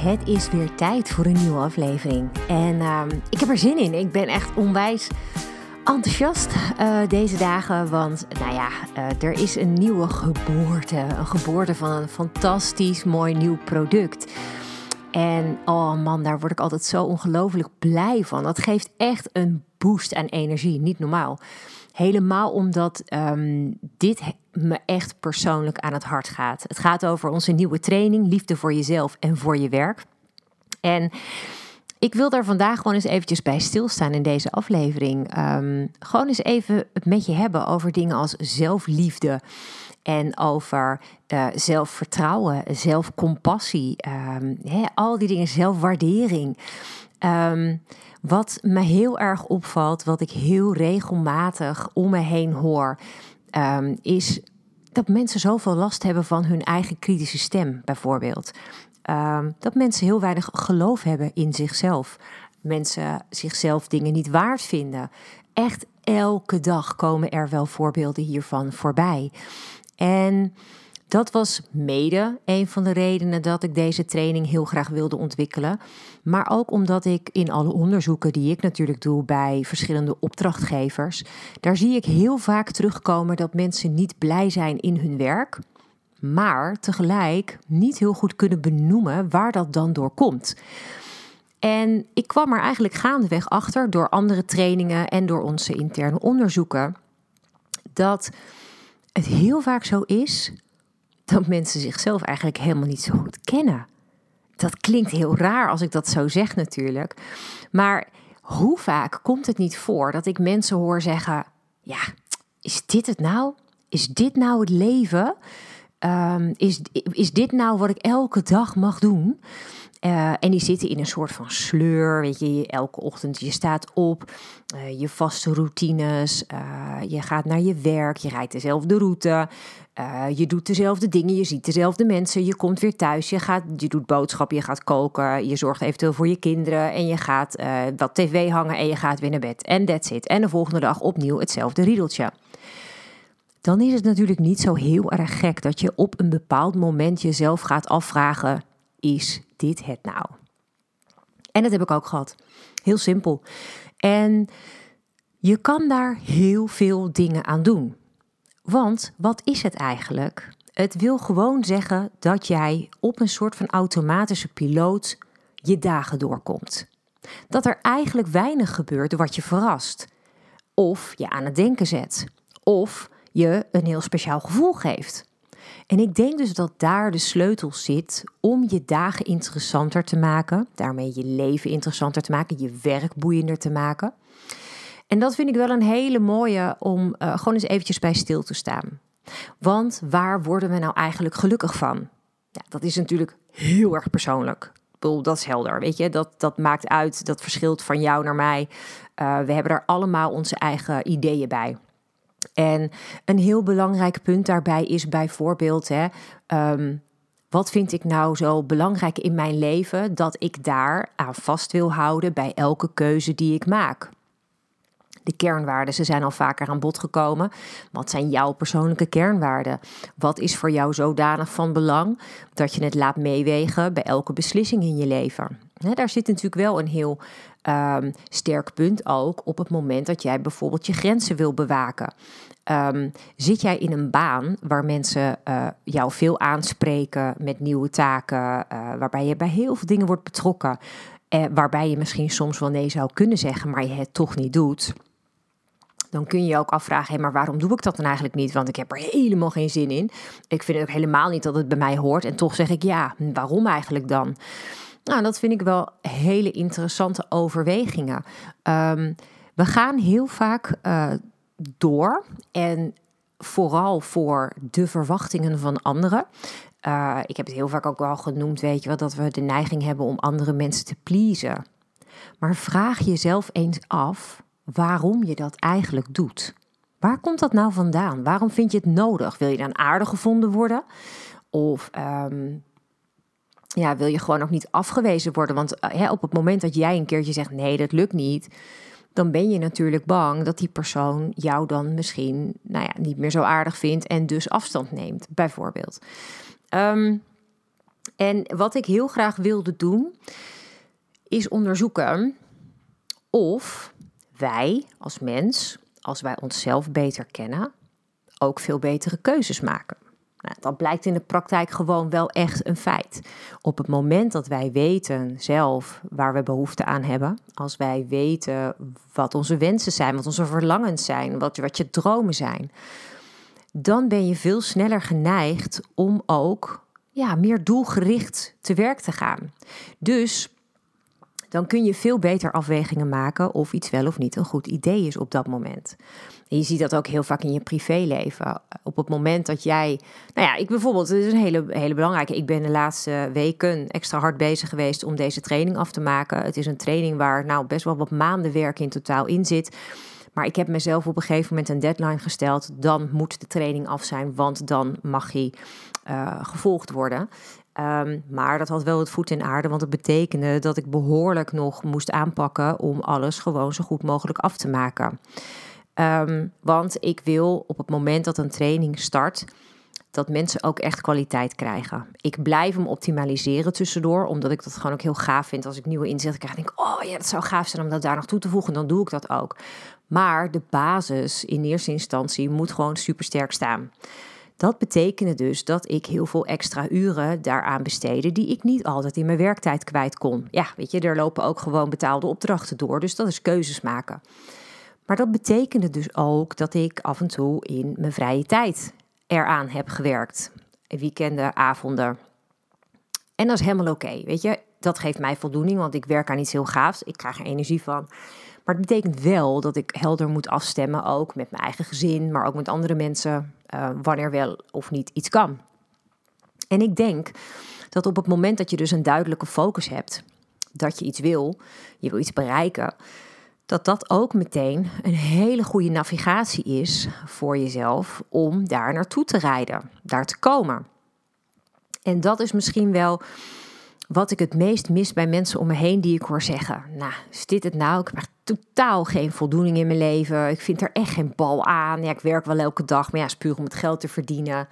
Het is weer tijd voor een nieuwe aflevering. En uh, ik heb er zin in. Ik ben echt onwijs enthousiast uh, deze dagen. Want nou ja, uh, er is een nieuwe geboorte. Een geboorte van een fantastisch mooi nieuw product. En oh man, daar word ik altijd zo ongelooflijk blij van. Dat geeft echt een boost aan energie. Niet normaal. Helemaal omdat um, dit me echt persoonlijk aan het hart gaat. Het gaat over onze nieuwe training, liefde voor jezelf en voor je werk. En ik wil daar vandaag gewoon eens eventjes bij stilstaan in deze aflevering. Um, gewoon eens even het met je hebben over dingen als zelfliefde. En over uh, zelfvertrouwen, zelfcompassie, um, al die dingen, zelfwaardering. Um, wat me heel erg opvalt, wat ik heel regelmatig om me heen hoor, um, is dat mensen zoveel last hebben van hun eigen kritische stem, bijvoorbeeld. Um, dat mensen heel weinig geloof hebben in zichzelf. Mensen zichzelf dingen niet waard vinden. Echt elke dag komen er wel voorbeelden hiervan voorbij. En dat was mede een van de redenen dat ik deze training heel graag wilde ontwikkelen. Maar ook omdat ik in alle onderzoeken die ik natuurlijk doe bij verschillende opdrachtgevers, daar zie ik heel vaak terugkomen dat mensen niet blij zijn in hun werk, maar tegelijk niet heel goed kunnen benoemen waar dat dan door komt. En ik kwam er eigenlijk gaandeweg achter door andere trainingen en door onze interne onderzoeken dat het heel vaak zo is dat mensen zichzelf eigenlijk helemaal niet zo goed kennen. Dat klinkt heel raar als ik dat zo zeg natuurlijk. Maar hoe vaak komt het niet voor dat ik mensen hoor zeggen: Ja, is dit het nou? Is dit nou het leven? Um, is, is dit nou wat ik elke dag mag doen? Uh, en die zitten in een soort van sleur. Weet je, elke ochtend je staat op, uh, je vaste routines, uh, je gaat naar je werk, je rijdt dezelfde route, je doet dezelfde dingen, je ziet dezelfde mensen, je komt weer thuis, je, gaat, je doet boodschappen, je gaat koken, je zorgt eventueel voor je kinderen en je gaat wat tv hangen en je gaat weer naar bed. En that's it. En de volgende dag opnieuw hetzelfde riedeltje dan is het natuurlijk niet zo heel erg gek dat je op een bepaald moment jezelf gaat afvragen: is dit het nou? En dat heb ik ook gehad. Heel simpel. En je kan daar heel veel dingen aan doen. Want wat is het eigenlijk? Het wil gewoon zeggen dat jij op een soort van automatische piloot je dagen doorkomt. Dat er eigenlijk weinig gebeurt wat je verrast. Of je aan het denken zet. Of je een heel speciaal gevoel geeft. En ik denk dus dat daar de sleutel zit om je dagen interessanter te maken, daarmee je leven interessanter te maken, je werk boeiender te maken. En dat vind ik wel een hele mooie om uh, gewoon eens eventjes bij stil te staan. Want waar worden we nou eigenlijk gelukkig van? Ja, dat is natuurlijk heel erg persoonlijk. Dat is helder, weet je. Dat, dat maakt uit, dat verschilt van jou naar mij. Uh, we hebben er allemaal onze eigen ideeën bij. En een heel belangrijk punt daarbij is bijvoorbeeld, hè, um, wat vind ik nou zo belangrijk in mijn leven dat ik daar aan vast wil houden bij elke keuze die ik maak? De kernwaarden, ze zijn al vaker aan bod gekomen. Wat zijn jouw persoonlijke kernwaarden? Wat is voor jou zodanig van belang dat je het laat meewegen bij elke beslissing in je leven? daar zit natuurlijk wel een heel um, sterk punt ook op het moment dat jij bijvoorbeeld je grenzen wil bewaken. Um, zit jij in een baan waar mensen uh, jou veel aanspreken met nieuwe taken, uh, waarbij je bij heel veel dingen wordt betrokken, uh, waarbij je misschien soms wel nee zou kunnen zeggen, maar je het toch niet doet? dan kun je je ook afvragen: hé, maar waarom doe ik dat dan eigenlijk niet? Want ik heb er helemaal geen zin in. Ik vind ook helemaal niet dat het bij mij hoort. En toch zeg ik ja, waarom eigenlijk dan? Nou, dat vind ik wel hele interessante overwegingen. Um, we gaan heel vaak uh, door en vooral voor de verwachtingen van anderen. Uh, ik heb het heel vaak ook wel genoemd, weet je wel, dat we de neiging hebben om andere mensen te pleasen. Maar vraag jezelf eens af waarom je dat eigenlijk doet. Waar komt dat nou vandaan? Waarom vind je het nodig? Wil je dan aardig gevonden worden? Of ehm, ja, wil je gewoon ook niet afgewezen worden? Want uh, op het moment dat jij een keertje zegt: nee, dat lukt niet, dan ben je natuurlijk bang dat die persoon jou dan misschien nou ja, niet meer zo aardig vindt en dus afstand neemt, bijvoorbeeld. Ehm, en wat ik heel graag wilde doen, is onderzoeken of wij als mens, als wij onszelf beter kennen, ook veel betere keuzes maken. Nou, dat blijkt in de praktijk gewoon wel echt een feit. Op het moment dat wij weten zelf waar we behoefte aan hebben, als wij weten wat onze wensen zijn, wat onze verlangens zijn, wat, wat je dromen zijn, dan ben je veel sneller geneigd om ook ja, meer doelgericht te werk te gaan. Dus dan kun je veel beter afwegingen maken of iets wel of niet een goed idee is op dat moment. En je ziet dat ook heel vaak in je privéleven. Op het moment dat jij, nou ja, ik bijvoorbeeld, het is een hele, hele belangrijke. Ik ben de laatste weken extra hard bezig geweest om deze training af te maken. Het is een training waar nou best wel wat maanden werk in totaal in zit. Maar ik heb mezelf op een gegeven moment een deadline gesteld. Dan moet de training af zijn, want dan mag hij uh, gevolgd worden. Ehm, maar dat had wel het voet in aarde, want het betekende dat ik behoorlijk nog moest aanpakken om alles gewoon zo goed mogelijk af te maken. Ehm, want ik wil op het moment dat een training start, dat mensen ook echt kwaliteit krijgen. Ik blijf hem optimaliseren tussendoor, omdat ik dat gewoon ook heel gaaf vind. Als ik nieuwe inzichten krijg, denk oh ja, dat zou gaaf zijn om dat daar nog toe te voegen. Dan doe ik dat ook. Maar de basis in eerste instantie moet gewoon super sterk staan. Dat betekende dus dat ik heel veel extra uren daaraan besteedde die ik niet altijd in mijn werktijd kwijt kon. Ja, weet je, er lopen ook gewoon betaalde opdrachten door, dus dat is keuzes maken. Maar dat betekende dus ook dat ik af en toe in mijn vrije tijd eraan heb gewerkt. Weekenden, avonden. En dat is helemaal oké, weet je. Dat geeft mij voldoening, want ik werk aan iets heel gaafs. Ik krijg er energie van. Maar het betekent wel dat ik helder moet afstemmen, ook met mijn eigen gezin, maar ook met andere mensen, uh, wanneer wel of niet iets kan. En ik denk dat op het moment dat je dus een duidelijke focus hebt, dat je iets wil, je wil iets bereiken, dat dat ook meteen een hele goede navigatie is voor jezelf om daar naartoe te rijden, daar te komen. En dat is misschien wel wat ik het meest mis bij mensen om me heen die ik hoor zeggen. Nou, is dit het nou? Ik heb totaal geen voldoening in mijn leven. Ik vind er echt geen bal aan. Ja, ik werk wel elke dag, maar ja, is puur om het geld te verdienen.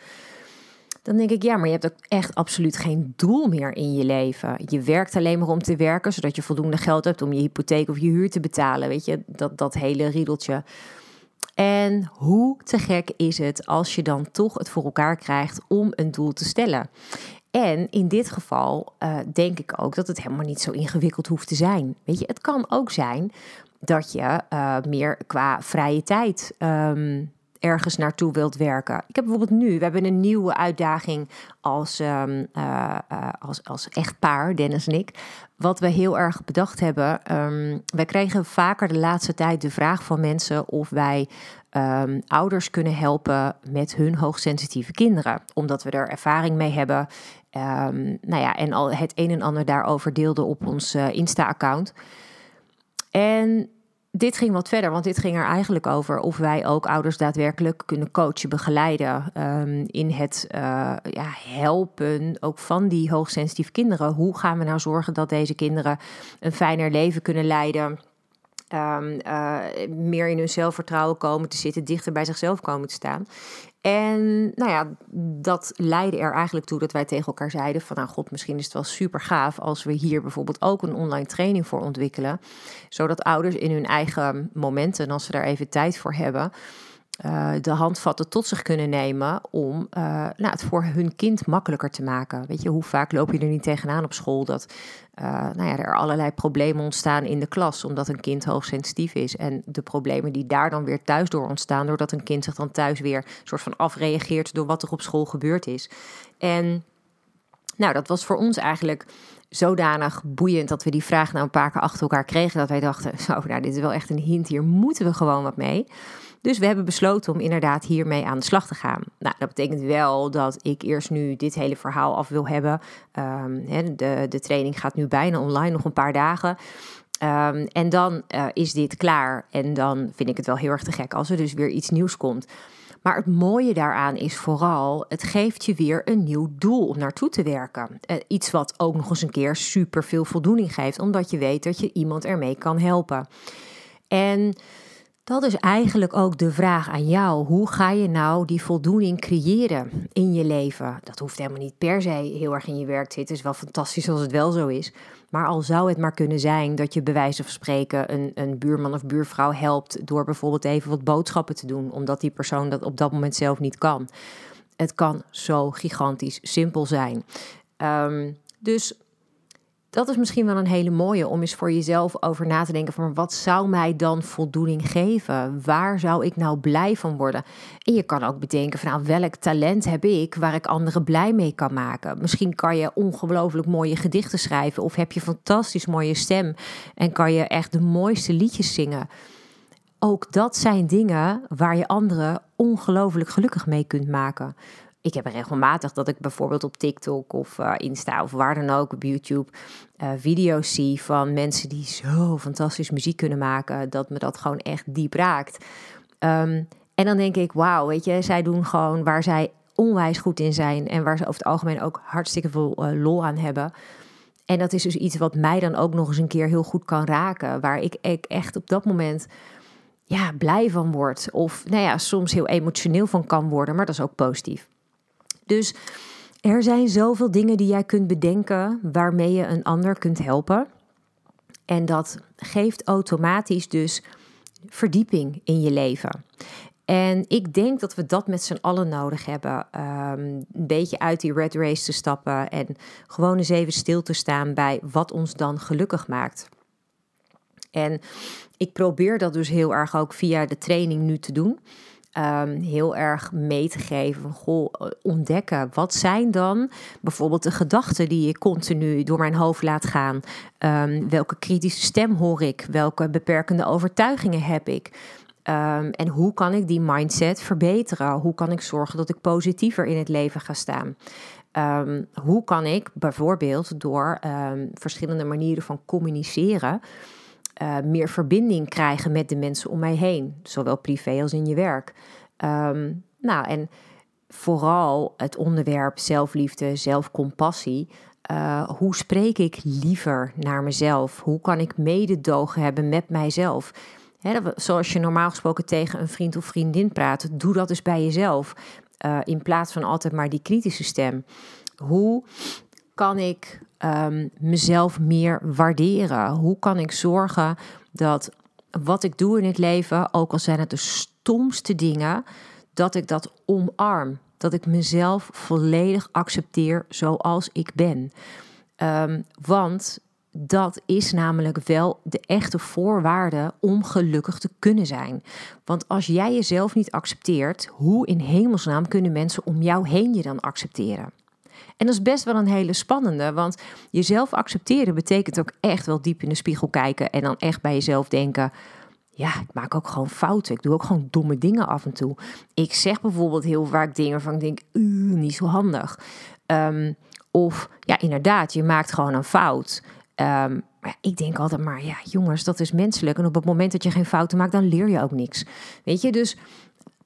Dan denk ik, ja, maar je hebt ook echt absoluut geen doel meer in je leven. Je werkt alleen maar om te werken, zodat je voldoende geld hebt om je hypotheek of je huur te betalen. Weet je, dat, dat hele riedeltje. En hoe te gek is het als je dan toch het voor elkaar krijgt om een doel te stellen? En in dit geval uh, denk ik ook dat het helemaal niet zo ingewikkeld hoeft te zijn. Weet je, het kan ook zijn dat je uh, meer qua vrije tijd um, ergens naartoe wilt werken. Ik heb bijvoorbeeld nu, we hebben een nieuwe uitdaging als, um, uh, als, als echtpaar, Dennis en ik. Wat we heel erg bedacht hebben. Um, wij kregen vaker de laatste tijd de vraag van mensen of wij ouders kunnen helpen met hun hoogsensitieve kinderen. Omdat we er ervaring mee hebben. Nou ja, en al het een en ander daarover deelden op ons Insta-account. En dit ging wat verder, want dit ging er eigenlijk over of wij ook ouders daadwerkelijk kunnen coachen, begeleiden um, in het uh, ja, helpen ook van die hoogsensitieve kinderen. Hoe gaan we nou zorgen dat deze kinderen een fijner leven kunnen leiden? Um, uh, meer in hun zelfvertrouwen komen te zitten, dichter bij zichzelf komen te staan. En nou ja, dat leidde er eigenlijk toe dat wij tegen elkaar zeiden van nou god, misschien is het wel super gaaf als we hier bijvoorbeeld ook een online training voor ontwikkelen. Zodat ouders in hun eigen momenten, als ze daar even tijd voor hebben, uh, de handvatten tot zich kunnen nemen om uh, nou, het voor hun kind makkelijker te maken. Weet je, hoe vaak loop je er niet tegenaan op school dat uh, nou ja, er allerlei problemen ontstaan in de klas omdat een kind hoogsensitief is. En de problemen die daar dan weer thuis door ontstaan, doordat een kind zich dan thuis weer soort van afreageert door wat er op school gebeurd is. En nou, dat was voor ons eigenlijk zodanig boeiend dat we die vraag nou een paar keer achter elkaar kregen. Dat wij dachten, zo, nou, dit is wel echt een hint, hier moeten we gewoon wat mee. Dus we hebben besloten om inderdaad hiermee aan de slag te gaan. Nou, dat betekent wel dat ik eerst nu dit hele verhaal af wil hebben. Um, de, de training gaat nu bijna online, nog een paar dagen. Ehm, en dan uh, is dit klaar. En dan vind ik het wel heel erg te gek als er dus weer iets nieuws komt. Maar het mooie daaraan is vooral, het geeft je weer een nieuw doel om naartoe te werken. Uh, iets wat ook nog eens een keer super veel voldoening geeft, omdat je weet dat je iemand ermee kan helpen. En dat is eigenlijk ook de vraag aan jou. Hoe ga je nou die voldoening creëren in je leven? Dat hoeft helemaal niet per se heel erg in je werk te zitten. Het is wel fantastisch als het wel zo is. Maar al zou het maar kunnen zijn dat je bij wijze van spreken een, een buurman of buurvrouw helpt door bijvoorbeeld even wat boodschappen te doen, omdat die persoon dat op dat moment zelf niet kan. Het kan zo gigantisch simpel zijn. Um, dus dat is misschien wel een hele mooie om eens voor jezelf over na te denken van wat zou mij dan voldoening geven? Waar zou ik nou blij van worden? En je kan ook bedenken van nou, welk talent heb ik waar ik anderen blij mee kan maken? Misschien kan je ongelooflijk mooie gedichten schrijven of heb je fantastisch mooie stem en kan je echt de mooiste liedjes zingen. Ook dat zijn dingen waar je anderen ongelooflijk gelukkig mee kunt maken ik heb regelmatig dat ik bijvoorbeeld op TikTok of uh, Insta of waar dan ook op YouTube uh, video's zie van mensen die zo fantastisch muziek kunnen maken dat me dat gewoon echt diep raakt. Um, en dan denk ik, wauw, weet je, zij doen gewoon waar zij onwijs goed in zijn en waar ze over het algemeen ook hartstikke veel uh, lol aan hebben. En dat is dus iets wat mij dan ook nog eens een keer heel goed kan raken, waar ik, ik echt op dat moment ja, blij van word. Of nou ja, soms heel emotioneel van kan worden, maar dat is ook positief. Dus er zijn zoveel dingen die jij kunt bedenken waarmee je een ander kunt helpen. En dat geeft automatisch dus verdieping in je leven. En ik denk dat we dat met z'n allen nodig hebben. Um, een beetje uit die red race te stappen en gewoon eens even stil te staan bij wat ons dan gelukkig maakt. En ik probeer dat dus heel erg ook via de training nu te doen. Ehm, heel erg mee te geven goh, ontdekken. Wat zijn dan bijvoorbeeld de gedachten die ik continu door mijn hoofd laat gaan? Ehm, welke kritische stem hoor ik? Welke beperkende overtuigingen heb ik? Um, en hoe kan ik die mindset verbeteren? Hoe kan ik zorgen dat ik positiever in het leven ga staan? hoe kan ik bijvoorbeeld door verschillende manieren van communiceren uh, meer verbinding krijgen met de mensen om mij heen, zowel privé als in je werk. Um, nou, en vooral het onderwerp zelfliefde, zelfcompassie. Uh, hoe spreek ik liever naar mezelf? Hoe kan ik mededogen hebben met mijzelf? Zoals je normaal gesproken tegen een vriend of vriendin praat, doe dat dus bij jezelf. Uh, in plaats van altijd maar die kritische stem. Hoe kan ik um, mezelf meer waarderen? Hoe kan ik zorgen dat wat ik doe in het leven, ook al zijn het de stomste dingen, dat ik dat omarm. Dat ik mezelf volledig accepteer zoals ik ben. Um, want dat is namelijk wel de echte voorwaarde om gelukkig te kunnen zijn. Want als jij jezelf niet accepteert, hoe in hemelsnaam kunnen mensen om jou heen je dan accepteren? En dat is best wel een hele spannende, want jezelf accepteren betekent ook echt wel diep in de spiegel kijken en dan echt bij jezelf denken. Ja, ik maak ook gewoon fouten. Ik doe ook gewoon domme dingen af en toe. Ik zeg bijvoorbeeld heel vaak dingen van ik denk, niet zo handig. Um, of ja, inderdaad, je maakt gewoon een fout. Um, maar ik denk altijd maar, ja, jongens, dat is menselijk. En op het moment dat je geen fouten maakt, dan leer je ook niks. Weet je, dus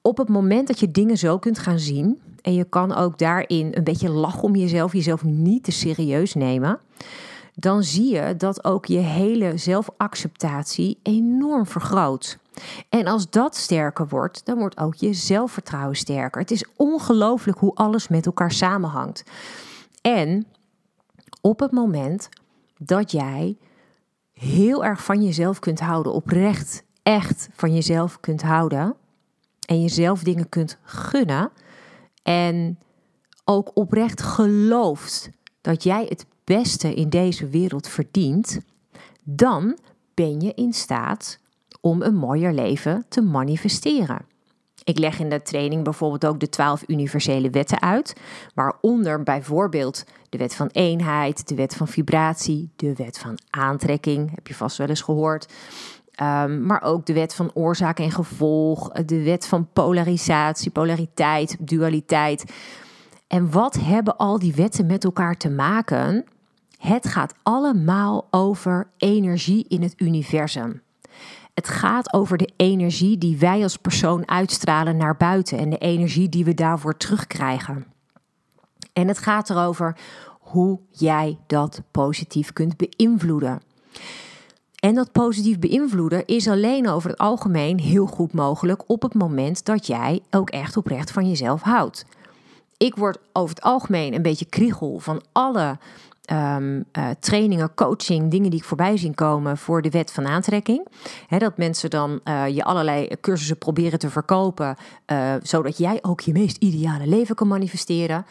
op het moment dat je dingen zo kunt gaan zien, en je kan ook daarin een beetje lachen om jezelf, jezelf niet te serieus nemen. Dan zie je dat ook je hele zelfacceptatie enorm vergroot. En als dat sterker wordt, dan wordt ook je zelfvertrouwen sterker. Het is ongelooflijk hoe alles met elkaar samenhangt. En op het moment dat jij heel erg van jezelf kunt houden, oprecht echt van jezelf kunt houden en jezelf dingen kunt gunnen, en ook oprecht gelooft dat jij het beste in deze wereld verdient, dan ben je in staat om een mooier leven te manifesteren. Ik leg in de training bijvoorbeeld ook de twaalf universele wetten uit, waaronder bijvoorbeeld de wet van eenheid, de wet van vibratie, de wet van aantrekking, heb je vast wel eens gehoord. Um, maar ook de wet van oorzaak en gevolg, de wet van polarisatie, polariteit, dualiteit. En wat hebben al die wetten met elkaar te maken? Het gaat allemaal over energie in het universum. Het gaat over de energie die wij als persoon uitstralen naar buiten en de energie die we daarvoor terugkrijgen. En het gaat erover hoe jij dat positief kunt beïnvloeden. En dat positief beïnvloeden is alleen over het algemeen heel goed mogelijk op het moment dat jij ook echt oprecht van jezelf houdt. Ik word over het algemeen een beetje kriegel van alle um, uh, trainingen, coaching, dingen die ik voorbij zien komen voor de wet van aantrekking. dat mensen dan uh, je allerlei cursussen proberen te verkopen, uh, zodat jij ook je meest ideale leven kan manifesteren.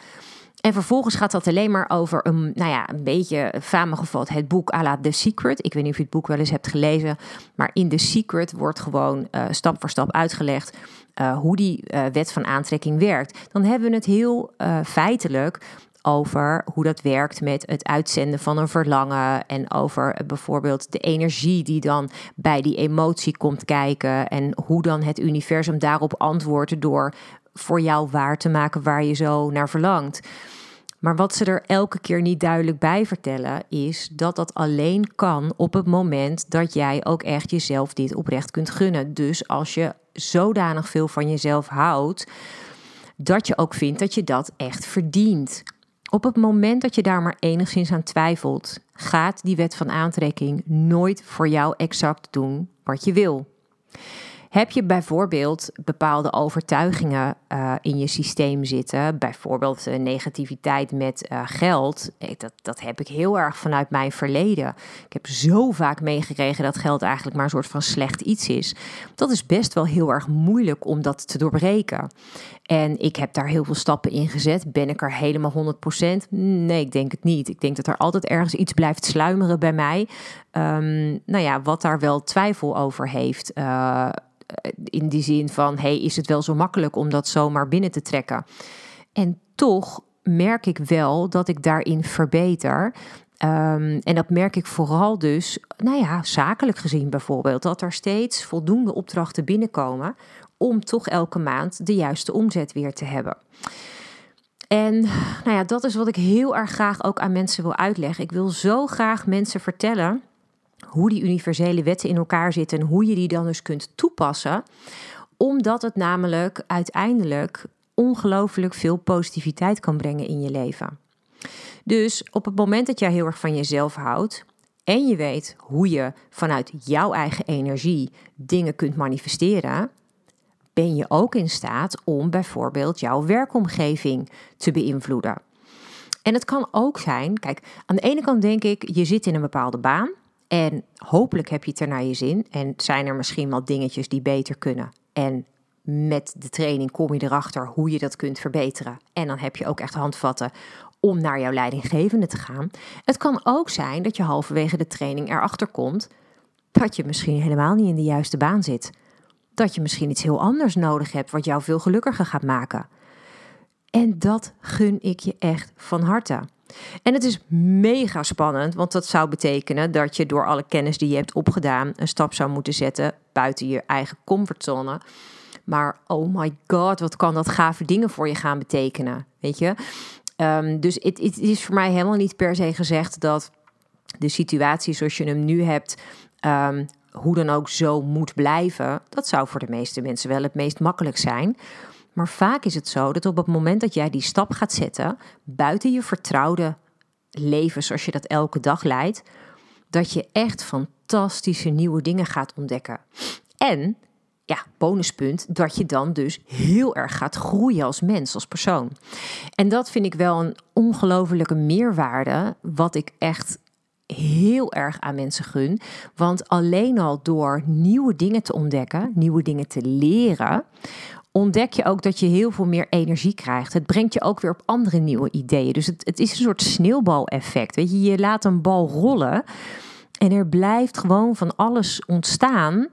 En vervolgens gaat dat alleen maar over een, nou ja, een beetje samengevat het boek à la The Secret. Ik weet niet of je het boek wel eens hebt gelezen, maar in The Secret wordt gewoon uh, stap voor stap uitgelegd uh, hoe die uh, wet van aantrekking werkt. Dan hebben we het heel feitelijk over hoe dat werkt met het uitzenden van een verlangen en over bijvoorbeeld de energie die dan bij die emotie komt kijken en hoe dan het universum daarop antwoordt door voor jou waar te maken waar je zo naar verlangt. Maar wat ze er elke keer niet duidelijk bij vertellen, is dat dat alleen kan op het moment dat jij ook echt jezelf dit oprecht kunt gunnen. Dus als je zodanig veel van jezelf houdt, dat je ook vindt dat je dat echt verdient. Op het moment dat je daar maar enigszins aan twijfelt, gaat die wet van aantrekking nooit voor jou exact doen wat je wil. Heb je bijvoorbeeld bepaalde overtuigingen uh, in je systeem zitten, bijvoorbeeld uh, negativiteit met uh, geld? Dat, dat heb ik heel erg vanuit mijn verleden. Ik heb zo vaak meegekregen dat geld eigenlijk maar een soort van slecht iets is. Dat is best wel heel erg moeilijk om dat te doorbreken. En ik heb daar heel veel stappen in gezet. Ben ik er helemaal 100%? Nee, ik denk het niet. Ik denk dat er altijd ergens iets blijft sluimeren bij mij. Um, nou ja, wat daar wel twijfel over heeft. Uh, in die zin van: hey, is het wel zo makkelijk om dat zomaar binnen te trekken? En toch merk ik wel dat ik daarin verbeter. Um, en dat merk ik vooral dus, nou ja, zakelijk gezien bijvoorbeeld, dat er steeds voldoende opdrachten binnenkomen om toch elke maand de juiste omzet weer te hebben. En nou ja, dat is wat ik heel erg graag ook aan mensen wil uitleggen. Ik wil zo graag mensen vertellen hoe die universele wetten in elkaar zitten en hoe je die dan dus kunt toepassen, omdat het namelijk uiteindelijk ongelooflijk veel positiviteit kan brengen in je leven. Dus op het moment dat jij heel erg van jezelf houdt en je weet hoe je vanuit jouw eigen energie dingen kunt manifesteren, ben je ook in staat om bijvoorbeeld jouw werkomgeving te beïnvloeden. En het kan ook zijn, kijk, aan de ene kant denk ik, je zit in een bepaalde baan en hopelijk heb je het er naar je zin en zijn er misschien wel dingetjes die beter kunnen. En met de training kom je erachter hoe je dat kunt verbeteren. En dan heb je ook echt handvatten om naar jouw leidinggevende te gaan. Het kan ook zijn dat je halverwege de training erachter komt dat je misschien helemaal niet in de juiste baan zit. Dat je misschien iets heel anders nodig hebt wat jou veel gelukkiger gaat maken. En dat gun ik je echt van harte. En het is mega spannend, want dat zou betekenen dat je door alle kennis die je hebt opgedaan een stap zou moeten zetten buiten je eigen comfortzone. Maar oh my god, wat kan dat gave dingen voor je gaan betekenen? Weet je? Um, dus het, is voor mij helemaal niet per se gezegd dat de situatie zoals je hem nu hebt, um, hoe dan ook zo moet blijven. Dat zou voor de meeste mensen wel het meest makkelijk zijn. Maar vaak is het zo dat op het moment dat jij die stap gaat zetten, buiten je vertrouwde leven zoals je dat elke dag leidt, dat je echt fantastische nieuwe dingen gaat ontdekken. En, ja, bonuspunt, dat je dan dus heel erg gaat groeien als mens, als persoon. En dat vind ik wel een ongelofelijke meerwaarde, wat ik echt heel erg aan mensen gun. Want alleen al door nieuwe dingen te ontdekken, nieuwe dingen te leren, ontdek je ook dat je heel veel meer energie krijgt. Het brengt je ook weer op andere nieuwe ideeën. Dus het, het is een soort sneeuwbaleffect. Weet je, je laat een bal rollen en er blijft gewoon van alles ontstaan.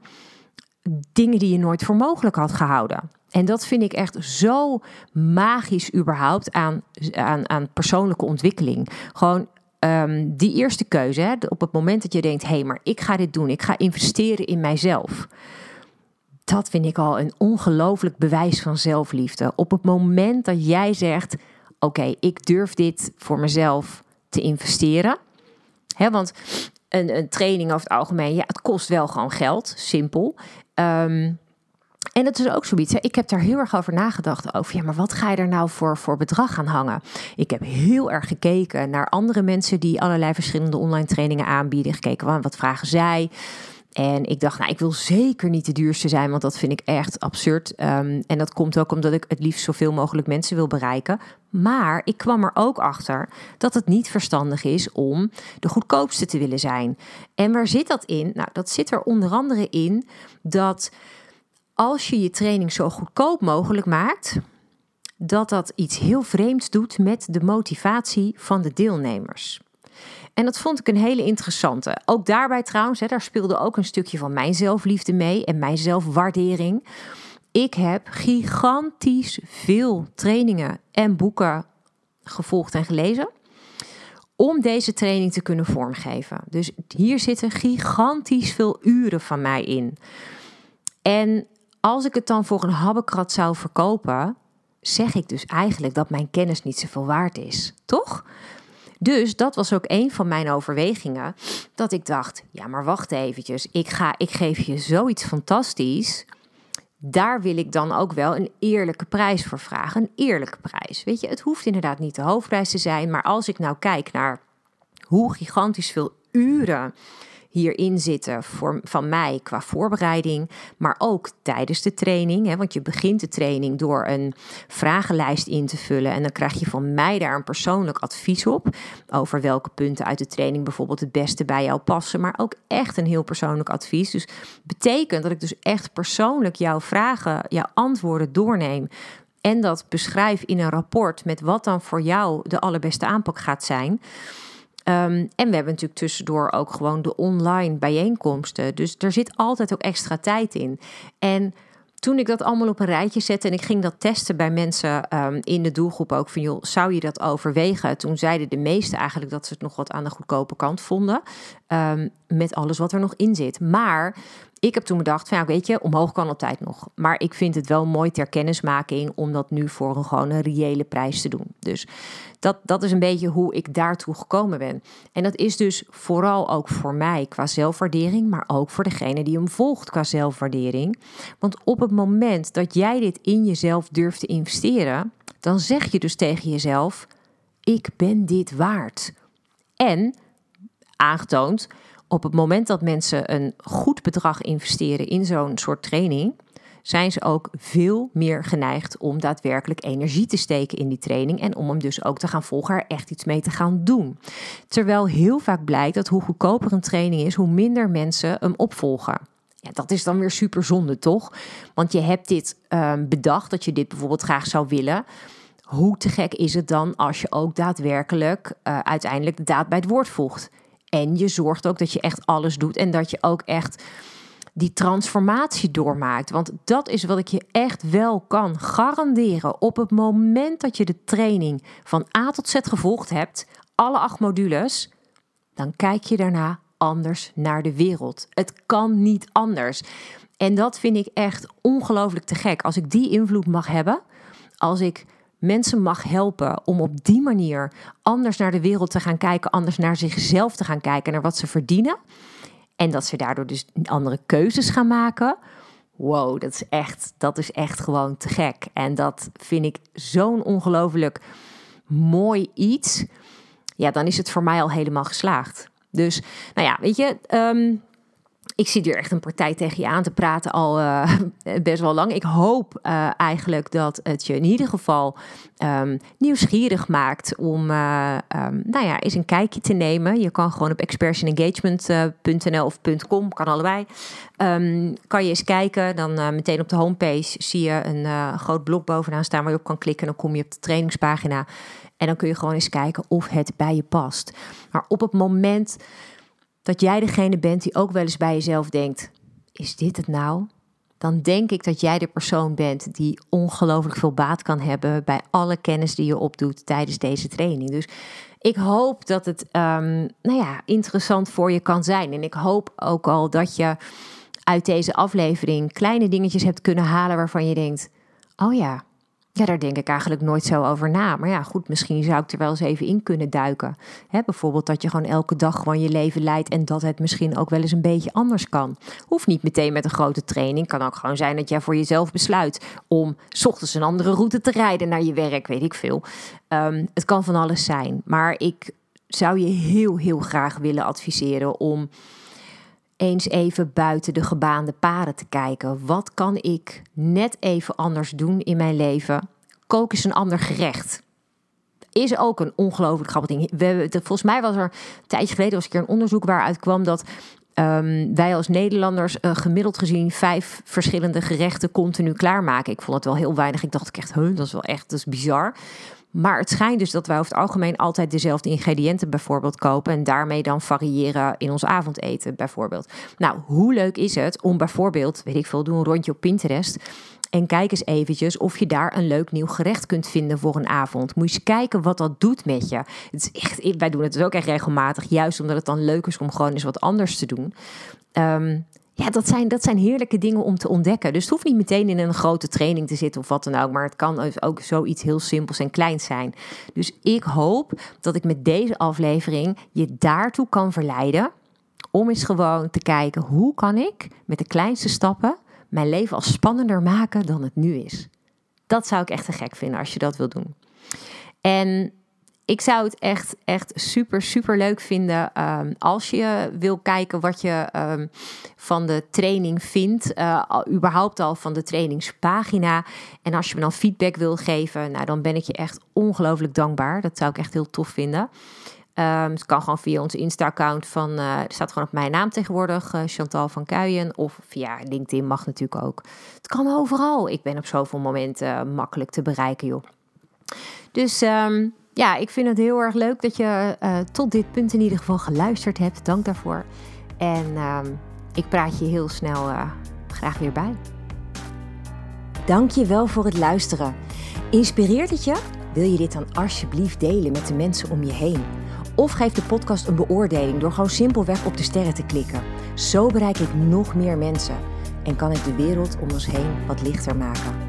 Dingen die je nooit voor mogelijk had gehouden. En dat vind ik echt zo magisch überhaupt aan, aan, aan persoonlijke ontwikkeling. Gewoon um, die eerste keuze, hè, op het moment dat je denkt: hé, hey, maar ik ga dit doen, ik ga investeren in mijzelf dat vind ik al een ongelooflijk bewijs van zelfliefde. Op het moment dat jij zegt: Oké, ik durf dit voor mezelf te investeren. Hè, want een, een training over het algemeen, ja, het kost wel gewoon geld, simpel. Um, en het is ook zoiets. Hè? Ik heb daar heel erg over nagedacht. Over ja, maar wat ga je er nou voor, voor bedrag aan hangen? Ik heb heel erg gekeken naar andere mensen die allerlei verschillende online trainingen aanbieden. Gekeken wat vragen zij. En ik dacht, nou, ik wil zeker niet de duurste zijn, want dat vind ik echt absurd. Um, en dat komt ook omdat ik het liefst zoveel mogelijk mensen wil bereiken. Maar ik kwam er ook achter dat het niet verstandig is om de goedkoopste te willen zijn. En waar zit dat in? Nou, dat zit er onder andere in dat als je je training zo goedkoop mogelijk maakt, dat dat iets heel vreemds doet met de motivatie van de deelnemers. En dat vond ik een hele interessante. Ook daarbij trouwens, hè, daar speelde ook een stukje van mijn zelfliefde mee en mijn zelfwaardering. Ik heb gigantisch veel trainingen en boeken gevolgd en gelezen om deze training te kunnen vormgeven. Dus hier zitten gigantisch veel uren van mij in. En als ik het dan voor een habbekrat zou verkopen, zeg ik dus eigenlijk dat mijn kennis niet zoveel waard is, toch? Dus dat was ook een van mijn overwegingen. Dat ik dacht, ja maar wacht eventjes. Ik, ga, ik geef je zoiets fantastisch. Daar wil ik dan ook wel een eerlijke prijs voor vragen. Een eerlijke prijs. Weet je, het hoeft inderdaad niet de hoofdprijs te zijn. Maar als ik nou kijk naar hoe gigantisch veel uren hierin zitten voor, van mij qua voorbereiding, maar ook tijdens de training. Hè, want je begint de training door een vragenlijst in te vullen en dan krijg je van mij daar een persoonlijk advies op over welke punten uit de training bijvoorbeeld het beste bij jou passen, maar ook echt een heel persoonlijk advies. Dus betekent dat ik dus echt persoonlijk jouw vragen, jouw antwoorden doorneem en dat beschrijf in een rapport met wat dan voor jou de allerbeste aanpak gaat zijn. Ehm, en we hebben natuurlijk tussendoor ook gewoon de online bijeenkomsten. Dus er zit altijd ook extra tijd in. En toen ik dat allemaal op een rijtje zette en ik ging dat testen bij mensen ehm, in de doelgroep ook van joh, zou je dat overwegen? Toen zeiden de meesten eigenlijk dat ze het nog wat aan de goedkope kant vonden. Ehm, met alles wat er nog in zit. Maar ik heb toen bedacht ja, weet je, omhoog kan altijd nog. Maar ik vind het wel mooi ter kennismaking om dat nu voor een gewoon een reële prijs te doen. Dus dat, dat is een beetje hoe ik daartoe gekomen ben. En dat is dus vooral ook voor mij qua zelfwaardering, maar ook voor degene die hem volgt qua zelfwaardering. Want op het moment dat jij dit in jezelf durft te investeren, dan zeg je dus tegen jezelf: ik ben dit waard. En aangetoond, op het moment dat mensen een goed bedrag investeren in zo'n soort training, zijn ze ook veel meer geneigd om daadwerkelijk energie te steken in die training en om hem dus ook te gaan volgen, er echt iets mee te gaan doen. Terwijl heel vaak blijkt dat hoe goedkoper een training is, hoe minder mensen hem opvolgen. Ja, dat is dan weer super zonde, toch? Want je hebt dit ehm, bedacht dat je dit bijvoorbeeld graag zou willen. Hoe te gek is het dan als je ook daadwerkelijk uh, uiteindelijk de daad bij het woord voegt? En je zorgt ook dat je echt alles doet en dat je ook echt die transformatie doormaakt. Want dat is wat ik je echt wel kan garanderen. Op het moment dat je de training van A tot Z gevolgd hebt, alle acht modules, dan kijk je daarna anders naar de wereld. Het kan niet anders. En dat vind ik echt ongelooflijk te gek. Als ik die invloed mag hebben, als ik mensen mag helpen om op die manier anders naar de wereld te gaan kijken, anders naar zichzelf te gaan kijken, naar wat ze verdienen. En dat ze daardoor dus andere keuzes gaan maken. Wow, dat is echt, dat is echt gewoon te gek. En dat vind ik zo'n ongelooflijk mooi iets. Ja, dan is het voor mij al helemaal geslaagd. Dus, nou ja, weet je, um, ik zit hier echt een partij tegen je aan te praten al uh, best wel lang. Ik hoop uh, eigenlijk dat het je in ieder geval um, nieuwsgierig maakt om uh, um, nou ja, eens een kijkje te nemen. Je kan gewoon op expertsengagement.nl of .com, kan allebei. Um, kan je eens kijken, dan meteen op de homepage zie je een groot blok bovenaan staan waar je op kan klikken. Dan kom je op de trainingspagina en dan kun je gewoon eens kijken of het bij je past. Maar op het moment dat jij degene bent die ook wel eens bij jezelf denkt: is dit het nou? Dan denk ik dat jij de persoon bent die ongelooflijk veel baat kan hebben bij alle kennis die je opdoet tijdens deze training. Dus ik hoop dat het um, nou ja, interessant voor je kan zijn. En ik hoop ook al dat je uit deze aflevering kleine dingetjes hebt kunnen halen waarvan je denkt: oh ja, Ja, daar denk ik eigenlijk nooit zo over na. Maar ja, goed, misschien zou ik er wel eens even in kunnen duiken. bijvoorbeeld dat je gewoon elke dag gewoon je leven leidt en dat het misschien ook wel eens een beetje anders kan. Hoeft niet meteen met een grote training. Kan ook gewoon zijn dat jij voor jezelf besluit om s ochtends een andere route te rijden naar je werk, weet ik veel. Ehm, het kan van alles zijn. Maar ik zou je heel, heel graag willen adviseren om eens even buiten de gebaande paden te kijken. Wat kan ik net even anders doen in mijn leven? Kook eens een ander gerecht. Is ook een ongelooflijk grappig ding. We volgens mij was er een tijdje geleden was een een onderzoek waaruit kwam dat um, wij als Nederlanders uh, gemiddeld gezien vijf verschillende gerechten continu klaarmaken. Ik vond het wel heel weinig. Ik dacht echt, huh, dat is wel echt, dat is bizar. Maar het schijnt dus dat wij over het algemeen altijd dezelfde ingrediënten bijvoorbeeld kopen en daarmee dan variëren in ons avondeten bijvoorbeeld. Nou, hoe leuk is het om bijvoorbeeld, weet ik veel, doe een rondje op Pinterest en kijk eens eventjes of je daar een leuk nieuw gerecht kunt vinden voor een avond. Moet je eens kijken wat dat doet met je. Het is echt, wij doen het dus ook echt regelmatig, juist omdat het dan leuk is om gewoon eens wat anders te doen. Um, ja, dat zijn, dat zijn heerlijke dingen om te ontdekken. Dus het hoeft niet meteen in een grote training te zitten of wat dan ook. Maar het kan ook zoiets heel simpels en kleins zijn. Dus ik hoop dat ik met deze aflevering je daartoe kan verleiden. Om eens gewoon te kijken hoe kan ik met de kleinste stappen mijn leven al spannender maken dan het nu is. Dat zou ik echt te gek vinden als je dat wilt doen. En ik zou het echt, echt super, super leuk vinden um, als je wil kijken wat je um, van de training vindt. Uh, überhaupt al van de trainingspagina. En als je me dan feedback wil geven, nou, dan ben ik je echt ongelooflijk dankbaar. Dat zou ik echt heel tof vinden. Um, het kan gewoon via onze Insta-account van, er staat gewoon op mijn naam tegenwoordig, uh, Chantal van Kuijen. Of via LinkedIn mag natuurlijk ook. Het kan overal. Ik ben op zoveel momenten makkelijk te bereiken, joh. Dus ja, ik vind het heel erg leuk dat je uh, tot dit punt in ieder geval geluisterd hebt. Dank daarvoor. En uh, ik praat je heel snel uh, graag weer bij. Dank je wel voor het luisteren. Inspireert het je? Wil je dit dan alsjeblieft delen met de mensen om je heen? Of geef de podcast een beoordeling door gewoon simpelweg op de sterren te klikken. Zo bereik ik nog meer mensen en kan ik de wereld om ons heen wat lichter maken.